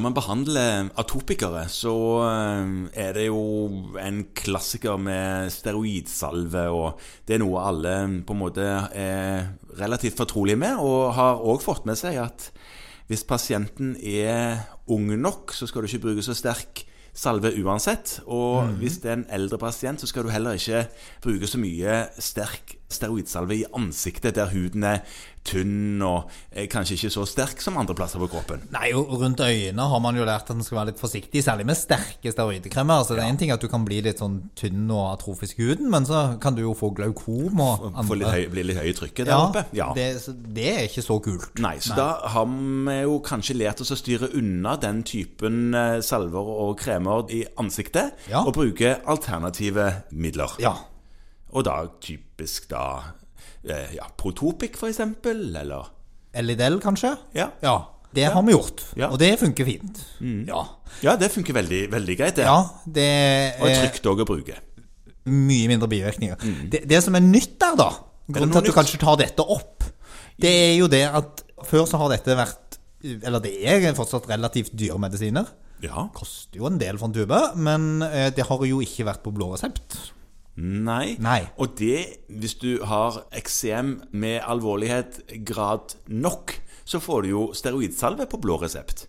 Når man behandler atopikere, så eh, er det jo en klassiker med steroidsalve, og det er noe alle på en måte er relativt fortrolige med, og har òg fått med seg at hvis pasienten er ung nok, så skal du ikke bruke så sterk salve uansett. Og Mhm. hvis det er en eldre pasient, så skal du heller ikke bruke så mye sterk steroidsalve i ansiktet, der huden er tynn og eh, kanskje ikke så sterk som andre plasser på kroppen. Nei, og rundt øynene har man jo lært at man skal være litt forsiktig, særlig med sterke steroidkremer. Altså, det er en ting at du kan bli litt sånn tynn og atrofisk i huden, men så kan du jo få glaukom og andre Få litt høy, bli litt høy i trykket der ja, oppe. Ja. Det, det er ikke så kult. Nei, så da har vi jo kanskje lært oss å styre unna den typen eh, salver og kremer i ansiktet, Ja. og bruke alternative midler. Ja. Og da typisk da ja, Protopic, for eksempel, eller Elidel, kanskje? Ja. Det har vi gjort, Ja. og det funker fint. Ja. Ja, det funker veldig, veldig greit, det. ja, det Og er trygt òg å bruke. mye mindre bivirkninger. Det, det som er nytt der, da, grunnen til at du nytt? kanskje tar dette opp, det er jo det at før så har dette vært Eller det er fortsatt relativt dyre medisiner. Ja. Koster jo en del for en tube, men eh, det har jo ikke vært på blå resept. Nei. Nei. Og det, hvis du har eksem med alvorlighet grad nok, så får du jo steroidsalve på blå resept.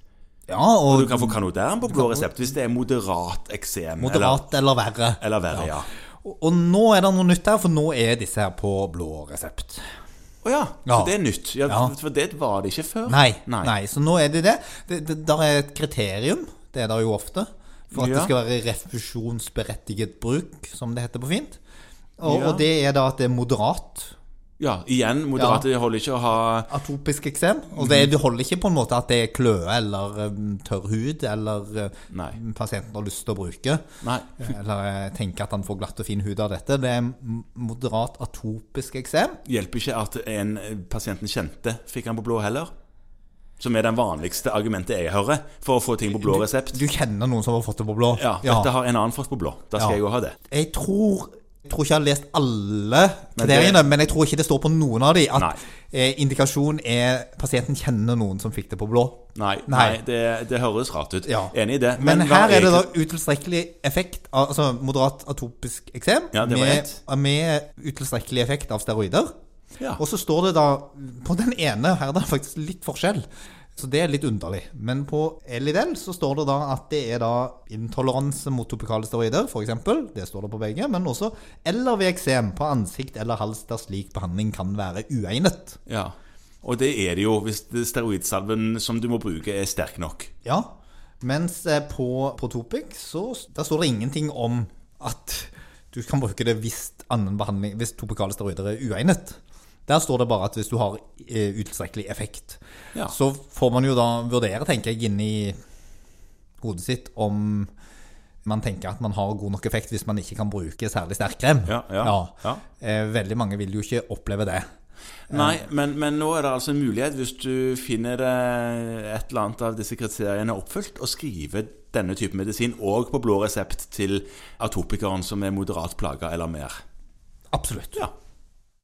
Ja, Og og du kan få Canoderm på blå resept hvis det er moderat eksem. moderat eller verre. Eller, eller verre, ja. Og, og nå er det noe nytt her, for nå er disse her på blå resept. Å ja, Ja. så det er nytt. Ja, Ja. For det var det ikke før. Nei, Nei. nei. så nå er det det. det, det der er et kriterium, det er det jo ofte, for at Ja. det skal være refusjonsberettiget bruk, som det heter på fint. Og, Ja. og det er da at det er moderat Ja, igjen, moderate ja. holder ikke å ha atopisk eksem. Og det, det holder ikke på en måte at det er kløe eller um, tørr hud, eller uh, Nei. pasienten har lyst til å bruke. Nei. Eller uh, tenker at han får glatt og fin hud av dette. Det er moderat atopisk eksem. Hjelper ikke at en pasienten kjente fikk han på blå heller. Som er den vanligste argumentet jeg hører for å få ting på blå resept. Du kjenner noen som har fått det på blå? Ja, dette har en annen fått på blå. Da skal Ja. jeg jo ha det. Jeg tror jeg tror ikke jeg har lest alle kriteriene, men jeg tror ikke det står på noen av de at Nei. eh, indikasjon er pasienten kjenner noen som fikk det på blå. Nei, Nei. nei det, det høres rart ut. Ja. Enig i det. Men, men her er det da utilstrekkelig effekt Altså moderat atopisk eksem Ja, med, med utilstrekkelig effekt av steroider. Ja. Og så står det da På den ene her er det faktisk litt forskjell. Så det er litt underlig. Men på Elidel så står det da at det er da intoleranse mot topikale steroider, f.eks. Det står det på begge. Men også eller ved eksem på ansikt eller hals der slik behandling kan være uegnet. ja. Og det er det jo hvis steroidsalven som du må bruke, er sterk nok. Ja. Mens på, på Topic så der står det ingenting om at du kan bruke det hvis annen behandling Hvis topikale steroider er uegnet. Der står det bare at hvis du har eh, utilstrekkelig effekt. Ja. Så får man jo da vurdere, tenker jeg, inni hodet sitt om man tenker at man har god nok effekt hvis man ikke kan bruke særlig sterk krem. Ja, ja, ja. Eh, Veldig mange vil jo ikke oppleve det. Nei, men, men nå er det altså en mulighet, hvis du finner et eller annet av disse kriteriene oppfylt, å skrive denne type medisin òg på blå resept til atopikeren som er moderat plaga eller mer. Absolutt. Ja.